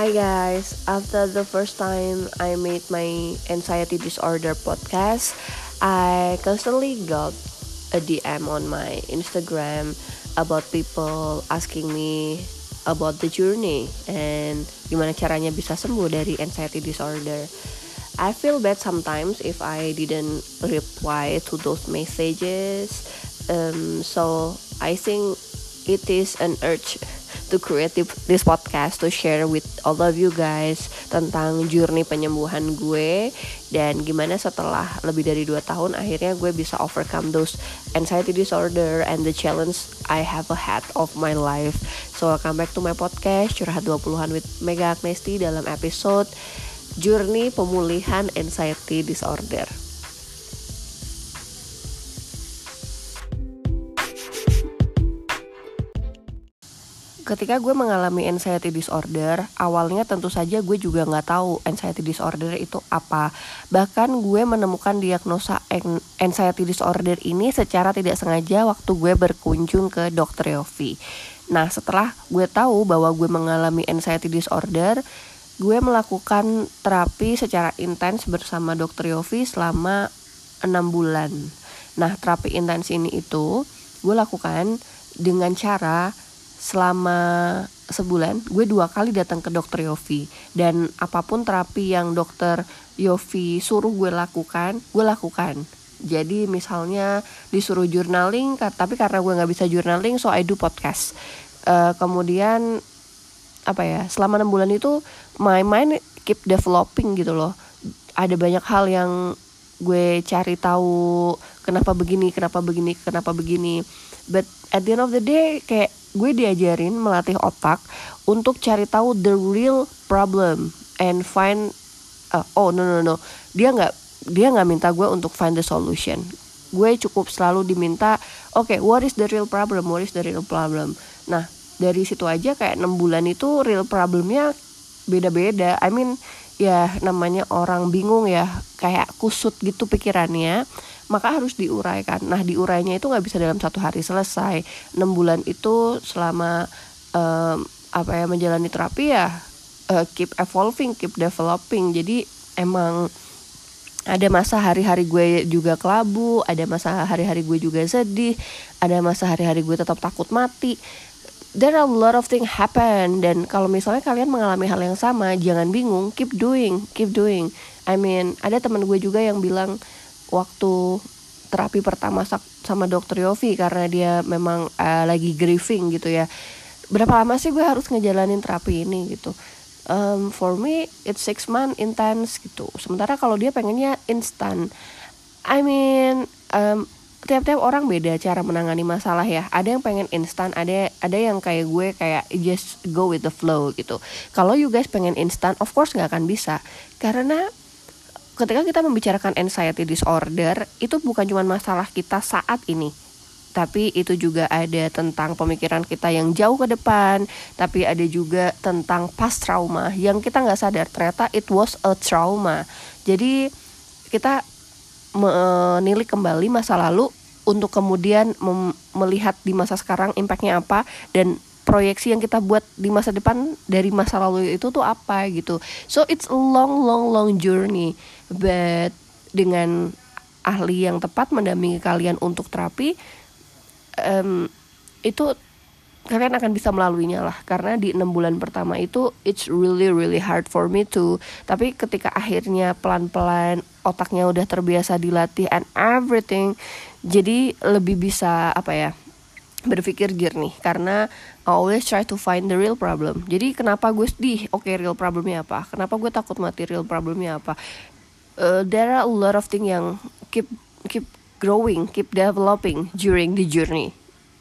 Hi guys, after the first time I made my anxiety disorder podcast, I constantly got a DM on my Instagram about people asking me about the journey and gimana caranya bisa sembuh dari anxiety disorder. I feel bad sometimes if I didn't reply to those messages. Um, so I think it is an urge to create this podcast to share with all of you guys tentang journey penyembuhan gue dan gimana setelah lebih dari 2 tahun akhirnya gue bisa overcome those anxiety disorder and the challenge I have had of my life. So welcome back to my podcast Curhat 20-an with Mega Agnesti dalam episode Journey Pemulihan Anxiety Disorder. Ketika gue mengalami anxiety disorder, awalnya tentu saja gue juga nggak tahu anxiety disorder itu apa. Bahkan gue menemukan diagnosa anxiety disorder ini secara tidak sengaja waktu gue berkunjung ke dokter Yofi. Nah setelah gue tahu bahwa gue mengalami anxiety disorder, gue melakukan terapi secara intens bersama dokter Yofi selama enam bulan. Nah terapi intens ini itu gue lakukan dengan cara selama sebulan gue dua kali datang ke dokter Yofi. Dan apa pun terapi yang dokter Yofi suruh gue lakukan gue lakukan. Jadi misalnya disuruh journaling tapi karena gue nggak bisa journaling so I do podcast. Uh, kemudian apa ya selama enam bulan itu my mind keep developing gitu loh. Ada banyak hal yang gue cari tahu kenapa begini kenapa begini kenapa begini but at the end of the day kayak gue diajarin melatih otak untuk cari tahu the real problem and find uh, oh no no no. Dia nggak dia nggak minta gue untuk find the solution. Gue cukup selalu diminta oke okay, what is the real problem? What is the real problem? Nah dari situ aja kayak enam bulan itu real problemnya beda-beda. I mean ya namanya orang bingung ya kayak kusut gitu pikirannya maka harus diuraikan. Nah diurainya itu nggak bisa dalam satu hari selesai. Enam bulan itu selama um, apa ya menjalani terapi ya uh, keep evolving, keep developing. Jadi emang ada masa hari-hari gue juga kelabu, ada masa hari-hari gue juga sedih, ada masa hari-hari gue tetap takut mati. There are a lot of things happen. Dan kalau misalnya kalian mengalami hal yang sama, jangan bingung, keep doing, keep doing. I mean, ada teman gue juga yang bilang waktu terapi pertama sama dokter Yofi karena dia memang uh, lagi grieving gitu ya. Berapa lama sih gue harus ngejalanin terapi ini gitu? Um, for me it's six month intense gitu. Sementara kalau dia pengennya instan. I mean um, tiap-tiap orang beda cara menangani masalah ya. Ada yang pengen instan ada ada yang kayak gue kayak just go with the flow gitu. Kalau you guys pengen instan of course nggak akan bisa. Karena ketika kita membicarakan anxiety disorder itu bukan cuma masalah kita saat ini. Tapi itu juga ada tentang pemikiran kita yang jauh ke depan. Tapi ada juga tentang past trauma. Yang kita nggak sadar ternyata it was a trauma. Jadi kita menilik kembali masa lalu untuk kemudian melihat di masa sekarang impactnya apa dan proyeksi yang kita buat di masa depan dari masa lalu itu tuh apa gitu. So it's a long long long journey. But dengan ahli yang tepat mendampingi kalian untuk terapi um, itu kalian akan bisa melaluinya lah karena di enam bulan pertama itu it's really really hard for me to tapi ketika akhirnya pelan-pelan otaknya udah terbiasa dilatih and everything jadi lebih bisa apa ya berpikir jernih karena I always try to find the real problem. Jadi kenapa gue sedih? Oke, okay, real problemnya apa? Kenapa gue takut mati? Real problemnya apa? Uh, there are a lot of things yang keep keep growing, keep developing during the journey.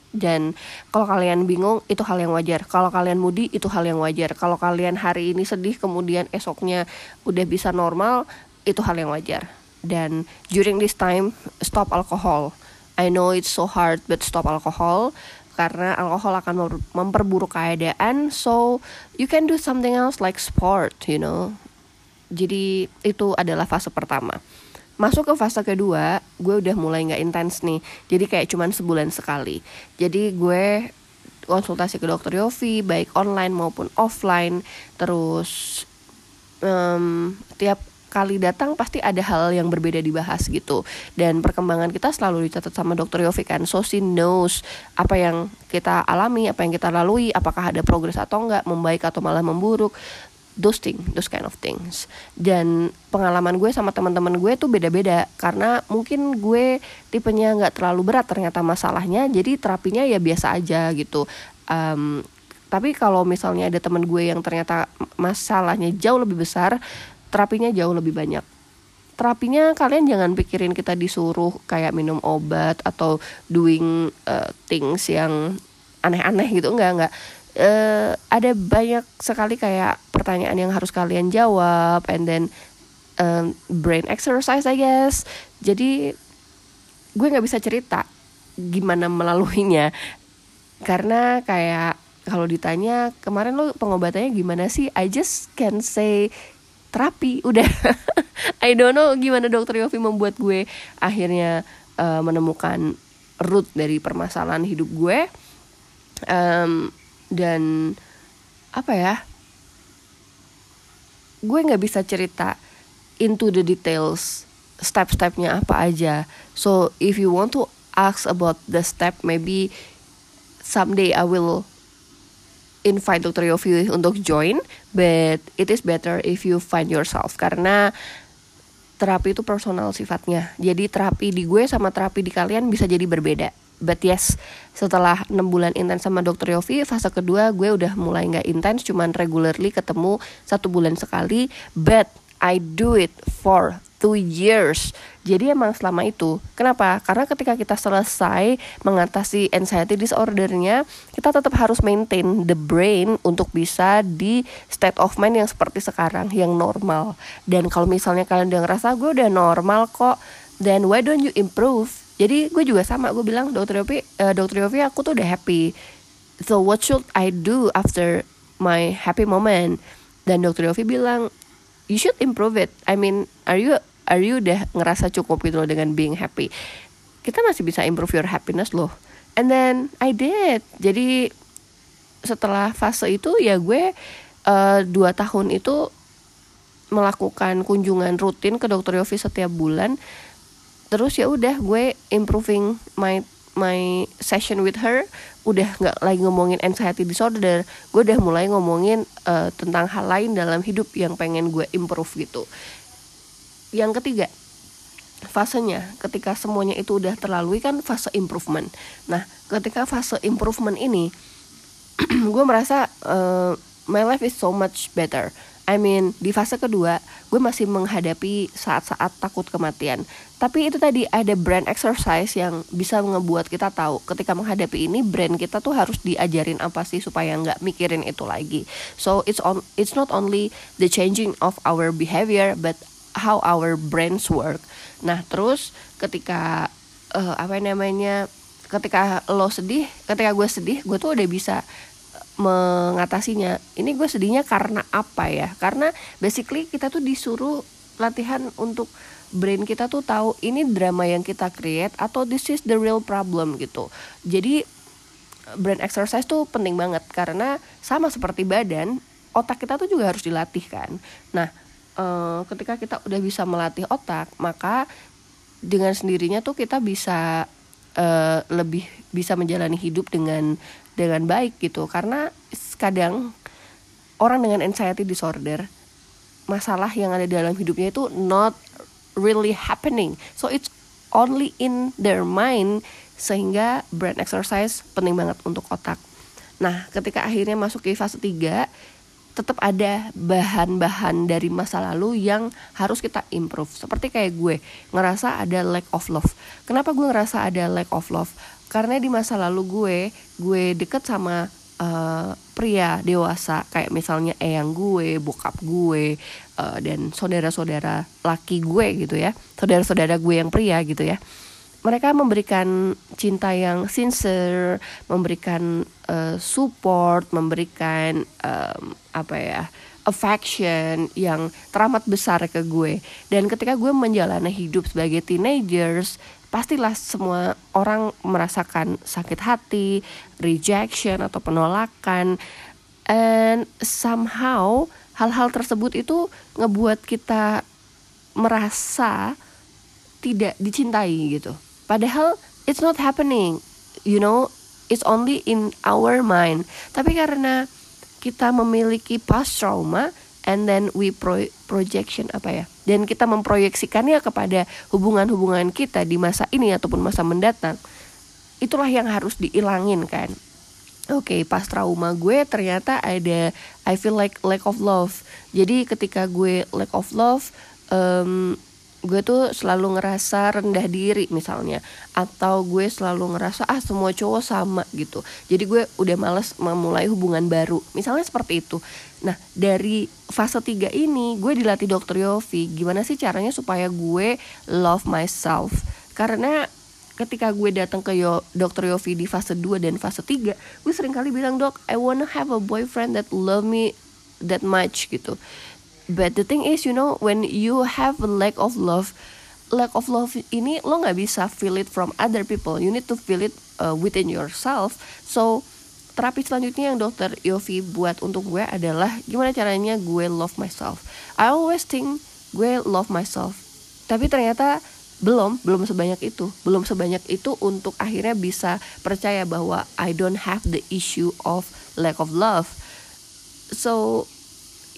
Dan kalau kalian bingung itu hal yang wajar. Kalau kalian mudi itu hal yang wajar. Kalau kalian hari ini sedih kemudian esoknya udah bisa normal itu hal yang wajar. Dan during this time stop alcohol I know it's so hard but stop alcohol karena alkohol akan memperburuk keadaan so you can do something else like sport you know jadi itu adalah fase pertama masuk ke fase kedua gue udah mulai nggak intens nih. Jadi kayak cuman sebulan sekali. Jadi gue konsultasi ke dokter Yofi baik online maupun offline. Terus um, tiap kali datang pasti ada hal yang berbeda dibahas gitu. Dan perkembangan kita selalu dicatat sama dokter Yofi kan. So she knows apa yang kita alami apa yang kita lalui apakah ada progres atau enggak membaik atau malah memburuk those things, those kind of things. Dan pengalaman gue sama teman-teman gue tuh beda-beda karena mungkin gue tipenya nggak terlalu berat ternyata masalahnya, jadi terapinya ya biasa aja gitu. Um, tapi kalau misalnya ada teman gue yang ternyata masalahnya jauh lebih besar, terapinya jauh lebih banyak terapinya kalian jangan pikirin kita disuruh kayak minum obat atau doing uh, things yang aneh-aneh gitu enggak enggak uh, ada banyak sekali kayak pertanyaan yang harus kalian jawab and then um, brain exercise I guess. Jadi gue nggak bisa cerita gimana melaluinya. Karena kayak kalau ditanya kemarin lo pengobatannya gimana sih? I just can say terapi udah. I don't know gimana dokter Yofi membuat gue akhirnya uh, menemukan root dari permasalahan hidup gue. Um, dan apa ya gue nggak bisa cerita into the details step-stepnya apa aja so if you want to ask about the step maybe someday I will invite Dr. Yofi untuk join, but it is better if you find yourself karena terapi itu personal sifatnya. Jadi terapi di gue sama terapi di kalian bisa jadi berbeda. But yes, setelah 6 bulan intens sama dokter Yofi, fase kedua gue udah mulai nggak intens, cuman regularly ketemu satu bulan sekali. But I do it for two years. Jadi emang selama itu. Kenapa? Karena ketika kita selesai mengatasi anxiety disordernya, kita tetap harus maintain the brain untuk bisa di state of mind yang seperti sekarang, yang normal. Dan kalau misalnya kalian udah ngerasa gue udah normal kok, then why don't you improve? Jadi gue juga sama, gue bilang dokter Yofi, uh, dokter Yofi aku tuh udah happy. So what should I do after my happy moment? Dan dokter Yofi bilang, you should improve it. I mean, are you are you udah ngerasa cukup gitu loh dengan being happy kita masih bisa improve your happiness loh and then I did jadi setelah fase itu ya gue uh, dua tahun itu melakukan kunjungan rutin ke dokter Yofi setiap bulan terus ya udah gue improving my my session with her. Udah nggak lagi ngomongin anxiety disorder. Gue udah mulai ngomongin uh, tentang hal lain dalam hidup yang pengen gue improve gitu. Yang ketiga fasenya. Ketika semuanya itu udah terlalui kan fase improvement. Nah ketika fase improvement ini gue merasa uh, my life is so much better I mean di fase kedua gue masih menghadapi saat-saat takut kematian tapi itu tadi ada brain exercise yang bisa ngebuat kita tahu ketika menghadapi ini brain kita tuh harus diajarin apa sih supaya nggak mikirin itu lagi so it's on it's not only the changing of our behavior but how our brains work. Nah, terus ketika uh, apa namanya? Ketika lo sedih, ketika gue sedih, gue tuh udah bisa mengatasinya. Ini gue sedihnya karena apa ya? Karena basically kita tuh disuruh latihan untuk brain kita tuh tahu ini drama yang kita create atau this is the real problem gitu. Jadi brain exercise tuh penting banget karena sama seperti badan, otak kita tuh juga harus dilatih kan. Nah, uh, ketika kita udah bisa melatih otak maka dengan sendirinya tuh kita bisa uh, lebih bisa menjalani hidup dengan dengan baik gitu karena kadang orang dengan anxiety disorder masalah yang ada dalam hidupnya itu not really happening so it's only in their mind sehingga brain exercise penting banget untuk otak nah ketika akhirnya masuk ke fase 3 tetap ada bahan-bahan dari masa lalu yang harus kita improve. Seperti kayak gue ngerasa ada lack of love. Kenapa gue ngerasa ada lack of love? Karena di masa lalu gue, gue deket sama uh, pria dewasa. Kayak misalnya eyang gue, bokap gue, uh, dan saudara-saudara laki gue gitu ya, saudara-saudara gue yang pria gitu ya. Mereka memberikan cinta yang sincere, memberikan uh, support, memberikan um, apa ya affection yang teramat besar ke gue. Dan ketika gue menjalani hidup sebagai teenagers, pastilah semua orang merasakan sakit hati, rejection atau penolakan, and somehow hal-hal tersebut itu ngebuat kita merasa tidak dicintai gitu. Padahal it's not happening, you know, it's only in our mind. Tapi karena kita memiliki past trauma, and then we pro projection apa ya? Dan kita memproyeksikannya kepada hubungan-hubungan kita di masa ini ataupun masa mendatang. Itulah yang harus diilangin kan. Oke, okay, pas trauma gue ternyata ada I feel like lack of love. Jadi ketika gue lack of love, um, gue tuh selalu ngerasa rendah diri misalnya. Atau gue selalu ngerasa ah semua cowok sama gitu. Jadi gue udah males memulai hubungan baru. Misalnya seperti itu. Nah dari fase 3 ini gue dilatih dokter Yofi. Gimana sih caranya supaya gue love myself? Karena ketika gue datang ke dokter Yofi di fase 2 dan fase 3 gue sering kali bilang dok I wanna have a boyfriend that love me that much gitu but the thing is you know when you have a lack of love lack of love ini lo nggak bisa feel it from other people. You need to feel it uh, within yourself. So terapi selanjutnya yang dokter Yofi buat untuk gue adalah gimana caranya gue love myself. I always think gue love myself. Tapi ternyata belum belum sebanyak itu. Belum sebanyak itu untuk akhirnya bisa percaya bahwa I don't have the issue of lack of love. So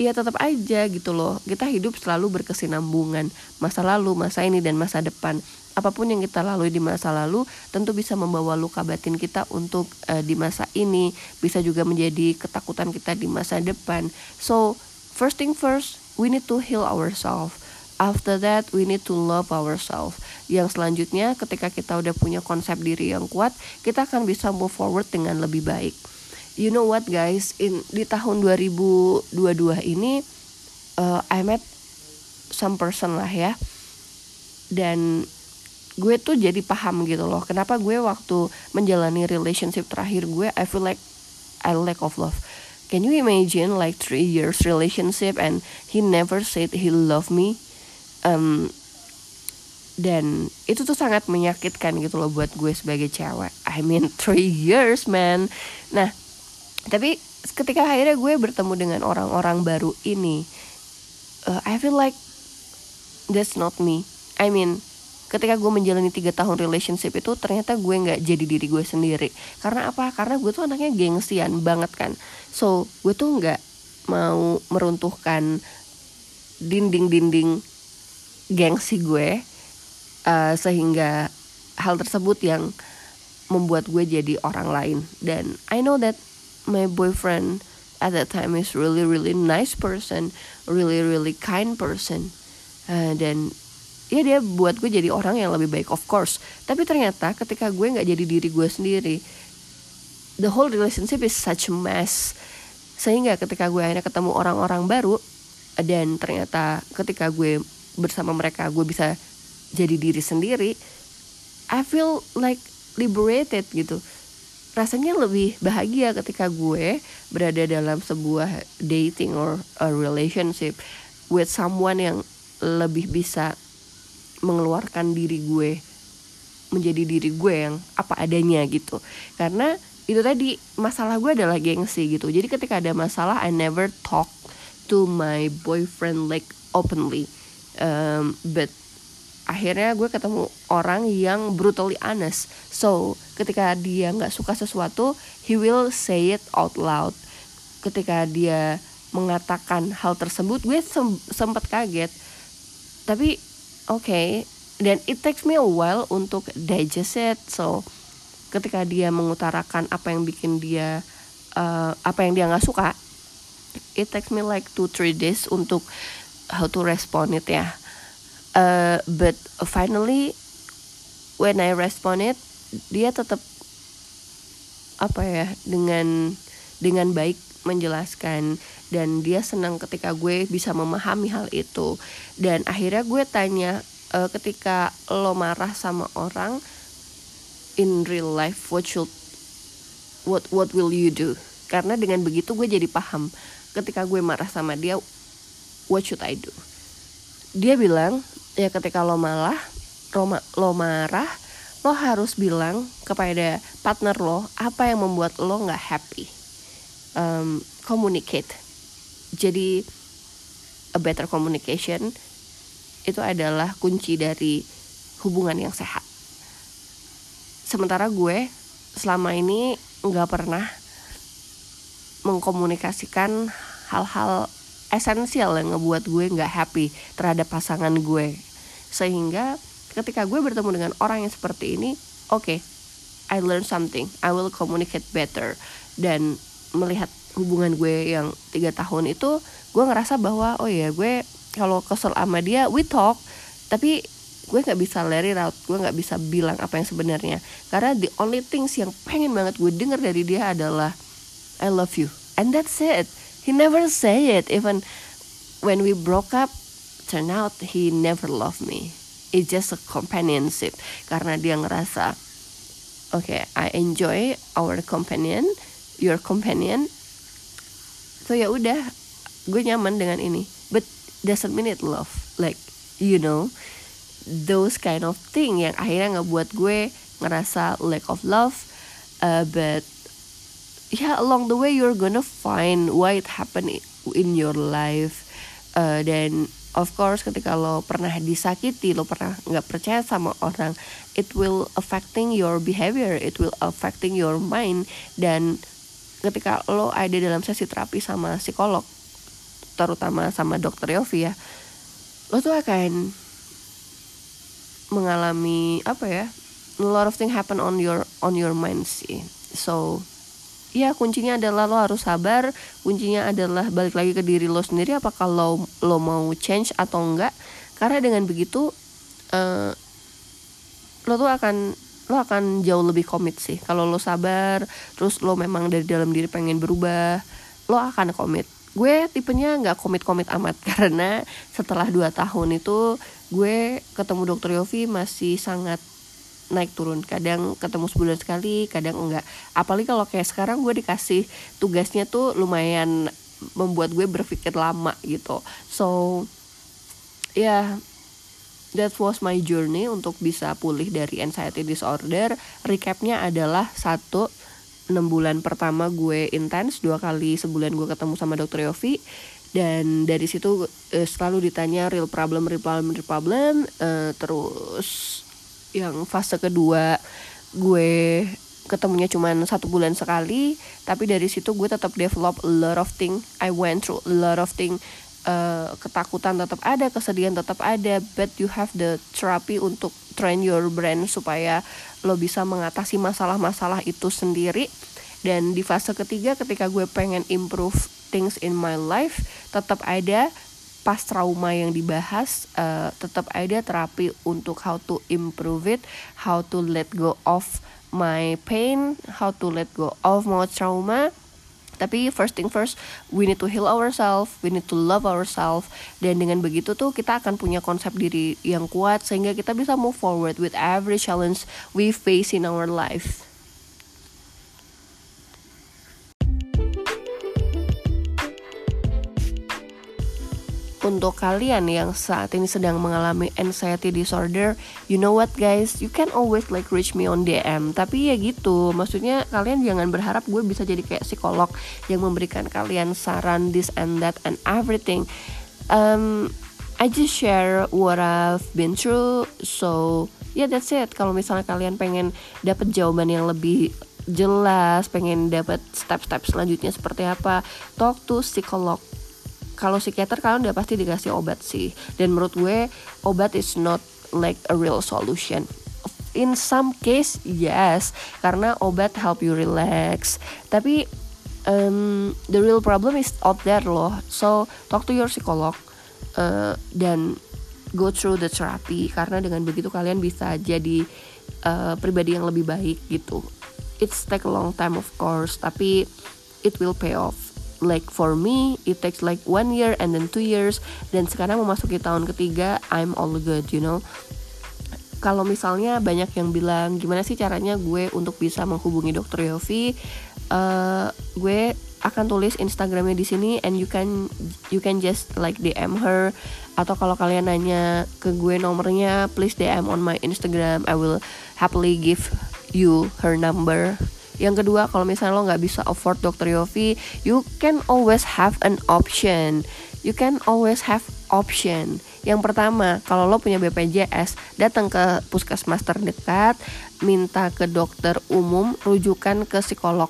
ya tetap aja gitu loh. Kita hidup selalu berkesinambungan masa lalu masa ini dan masa depan. Apa pun yang kita lalui di masa lalu tentu bisa membawa luka batin kita untuk uh, di masa ini. Bisa juga menjadi ketakutan kita di masa depan. So first thing first we need to heal ourselves. After that we need to love ourselves. Yang selanjutnya ketika kita udah punya konsep diri yang kuat kita akan bisa move forward dengan lebih baik you know what guys? In di tahun 2022 ini uh, I met some person lah ya. Dan gue tuh jadi paham gitu loh kenapa gue waktu menjalani relationship terakhir gue I feel like I lack of love. Can you imagine like three years relationship and he never said he love me? Um, dan itu tuh sangat menyakitkan gitu loh buat gue sebagai cewek. I mean three years man. Nah tapi ketika akhirnya gue bertemu dengan orang-orang baru ini uh, I feel like that's not me. I mean ketika gue menjalani tiga tahun relationship itu ternyata gue nggak jadi diri gue sendiri. Karena apa? Karena gue tuh anaknya gengsian banget kan. So gue tuh nggak mau meruntuhkan dinding-dinding gengsi gue uh, sehingga hal tersebut yang membuat gue jadi orang lain. Dan I know that my boyfriend at that time is really really nice person really really kind person. Uh, dan ya dia buat gue jadi orang yang lebih baik of course. Tapi ternyata ketika gue nggak jadi diri gue sendiri the whole relationship is such a mess. Sehingga ketika gue akhirnya ketemu orang-orang baru dan ternyata ketika gue bersama mereka gue bisa jadi diri sendiri I feel like liberated gitu rasanya lebih bahagia ketika gue berada dalam sebuah dating or a relationship with someone yang lebih bisa mengeluarkan diri gue menjadi diri gue yang apa adanya gitu. Karena itu tadi masalah gue adalah gengsi gitu. Jadi ketika ada masalah I never talk to my boyfriend like openly. Um, but akhirnya gue ketemu orang yang brutally honest. So ketika dia nggak suka sesuatu he will say it out loud. Ketika dia mengatakan hal tersebut gue sem sempat kaget. Tapi oke. Okay, dan it takes me a while untuk digest it. So ketika dia mengutarakan apa yang bikin dia uh, apa yang dia nggak suka it takes me like two three days untuk how to respond it ya uh, but finally when I respond it dia tetap apa ya dengan dengan baik menjelaskan. Dan dia senang ketika gue bisa memahami hal itu. Dan akhirnya gue tanya uh, ketika lo marah sama orang in real life what should what what will you do? Karena dengan begitu gue jadi paham. Ketika gue marah sama dia what should I do? Dia bilang ya ketika lo malah lo, lo marah lo harus bilang kepada partner lo apa yang membuat lo nggak happy. Um, communicate. Jadi a better communication itu adalah kunci dari hubungan yang sehat. Sementara gue selama ini nggak pernah mengkomunikasikan hal-hal esensial yang ngebuat gue nggak happy terhadap pasangan gue. Sehingga ketika gue bertemu dengan orang yang seperti ini oke okay, I learn something. I will communicate better. Dan melihat hubungan gue yang tiga tahun itu gue ngerasa bahwa oh ya gue kalau kesel sama dia we talk. Tapi gue nggak bisa it out. Gue nggak bisa bilang apa yang sebenarnya. Karena the only things yang pengen banget gue denger dari dia adalah I love you. And that's it he never say it. Even when we broke up turn out he never loved me. It's just a companionship. Karena dia ngerasa oke okay, I enjoy our companion your companion. So ya udah gue nyaman dengan ini. But doesn't mean it love. Like you know those kind of thing yang akhirnya ngebuat gue ngerasa lack of love uh, but yeah along the way you're gonna find why it happened in your life. Uh, dan of course ketika lo pernah disakiti lo pernah nggak percaya sama orang it will affecting your behavior it will affecting your mind. Dan ketika lo ada dalam sesi terapi sama psikolog terutama sama dokter Yofi ya lo tuh akan mengalami apa ya a lot of thing happen on your on your mind sih. So ya kuncinya adalah lo harus sabar. Kuncinya adalah balik lagi ke diri lo sendiri apakah lo lo mau change atau enggak. Karena dengan begitu uh, lo tuh akan lo akan jauh lebih komit sih. Kalau lo sabar terus lo memang dari dalam diri pengen berubah lo akan komit. Gue tipenya nggak komit-komit amat karena setelah dua tahun itu gue ketemu dokter Yofi masih sangat naik turun. Kadang ketemu sebulan sekali kadang enggak. Apalagi kalau kayak sekarang gue dikasih tugasnya tuh lumayan membuat gue berpikir lama gitu. So ya yeah, that was my journey untuk bisa pulih dari anxiety disorder. Recapnya adalah satu enam bulan pertama gue intens dua kali sebulan gue ketemu sama dokter Yofi. Dan dari situ uh, selalu ditanya real problem real problem real problem uh, terus yang fase kedua gue ketemunya cuma satu bulan sekali tapi dari situ gue tetap develop a lot of thing. I went through a lot of thing. Uh, ketakutan tetap ada kesedihan tetap ada but you have the therapy untuk train your brain supaya lo bisa mengatasi masalah-masalah itu sendiri. Dan di fase ketiga ketika gue pengen improve things in my life tetap ada pas trauma yang dibahas uh, tetap ada terapi untuk how to improve it how to let go of my pain how to let go of my trauma. Tapi first thing first we need to heal ourselves we need to love ourselves. Dan dengan begitu tuh kita akan punya konsep diri yang kuat sehingga kita bisa move forward with every challenge we face in our life untuk kalian yang saat ini sedang mengalami anxiety disorder, you know what guys, you can always like reach me on DM. Tapi ya gitu, maksudnya kalian jangan berharap gue bisa jadi kayak psikolog yang memberikan kalian saran this and that and everything. Um, I just share what I've been through, so yeah that's it. Kalau misalnya kalian pengen dapat jawaban yang lebih jelas, pengen dapat step-step selanjutnya seperti apa, talk to psikolog kalau psikiater kalian udah pasti dikasih obat sih. Dan menurut gue obat is not like a real solution. In some case yes. Karena obat help you relax. Tapi um, the real problem is out there loh. So talk to your psikolog uh, dan go through the therapy. Karena dengan begitu kalian bisa jadi uh, pribadi yang lebih baik gitu. It's take a long time of course. Tapi it will pay off like for me it takes like one year and then two years. Dan sekarang memasuki tahun ketiga I'm all good you know? Kalau misalnya banyak yang bilang gimana sih caranya gue untuk bisa menghubungi dokter Yofi? Uh, gue akan tulis Instagramnya di sini and you can you can just like DM her. Atau kalau kalian nanya ke gue nomornya please DM on my Instagram. I will happily give you her number yang kedua kalau misalnya lo nggak bisa afford Dr. Yofi you can always have an option you can always have option yang pertama, kalau lo punya BPJS, datang ke puskesmas terdekat, minta ke dokter umum, rujukan ke psikolog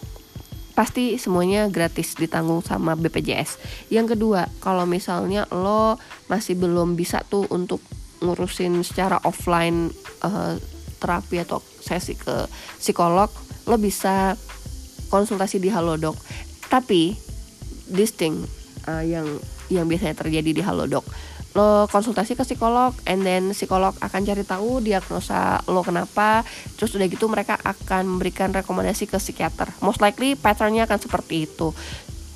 pasti semuanya gratis ditanggung sama BPJS. Yang kedua, kalau misalnya lo masih belum bisa tuh untuk ngurusin secara offline uh, terapi atau sesi ke psikolog, lo bisa konsultasi di Halodoc. Tapi thing uh, yang yang biasanya terjadi di Halodoc lo konsultasi ke psikolog and then psikolog akan cari tahu diagnosa lo kenapa terus udah gitu mereka akan memberikan rekomendasi ke psikiater. Most likely patternnya akan seperti itu.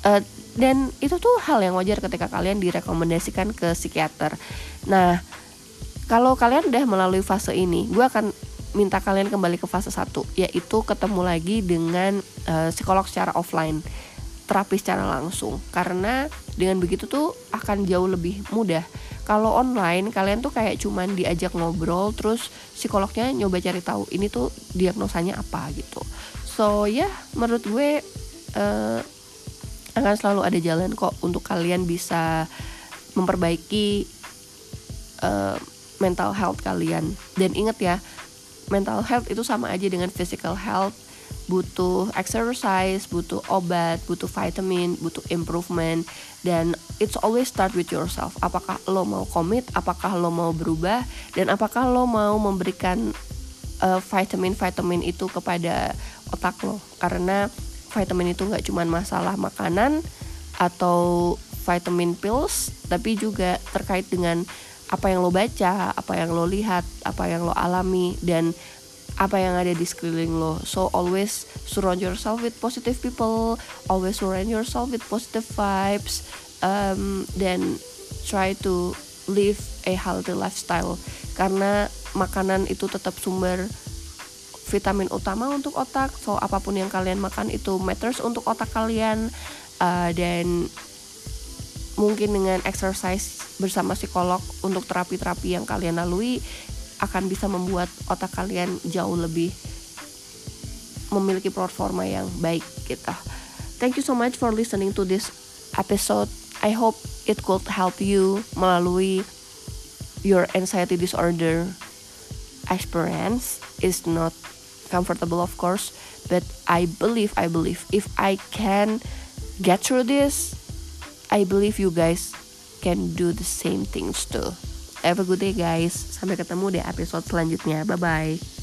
Uh, dan itu tuh hal yang wajar ketika kalian direkomendasikan ke psikiater. Nah kalau kalian udah melalui fase ini gue akan minta kalian kembali ke fase 1 yaitu ketemu lagi dengan uh, psikolog secara offline terapi secara langsung. Karena dengan begitu tuh akan jauh lebih mudah. Kalau online kalian tuh kayak cuman diajak ngobrol terus psikolognya nyoba cari tahu ini tuh diagnosanya apa gitu. So ya yeah, menurut gue uh, akan selalu ada jalan kok untuk kalian bisa memperbaiki uh, mental health kalian. Dan inget ya mental health itu sama aja dengan physical health. Butuh exercise, butuh obat, butuh vitamin, butuh improvement. Dan it's always start with yourself. Apakah lo mau komit, apakah lo mau berubah dan apakah lo mau memberikan uh, vitamin-vitamin itu kepada otak lo. Karena vitamin itu nggak cuma masalah makanan atau vitamin pills tapi juga terkait dengan apa yang lo baca, apa yang lo lihat, apa yang lo alami dan apa yang ada di sekeliling lo. So always surround yourself with positive people always surround yourself with positive vibes um, then try to live a healthy lifestyle. Karena makanan itu tetap sumber vitamin utama untuk otak. So apa pun yang kalian makan itu matters untuk otak kalian. Uh, dan mungkin dengan exercise bersama psikolog untuk terapi-terapi yang kalian lalui akan bisa membuat otak kalian jauh lebih memiliki performa yang baik gitu. Thank you so much for listening to this episode. I hope it could help you melalui your anxiety disorder experience is not comfortable of course, but I believe I believe if I can get through this, I believe you guys can do the same things too. Have a good day guys. Sampai ketemu di episode selanjutnya. Bye bye.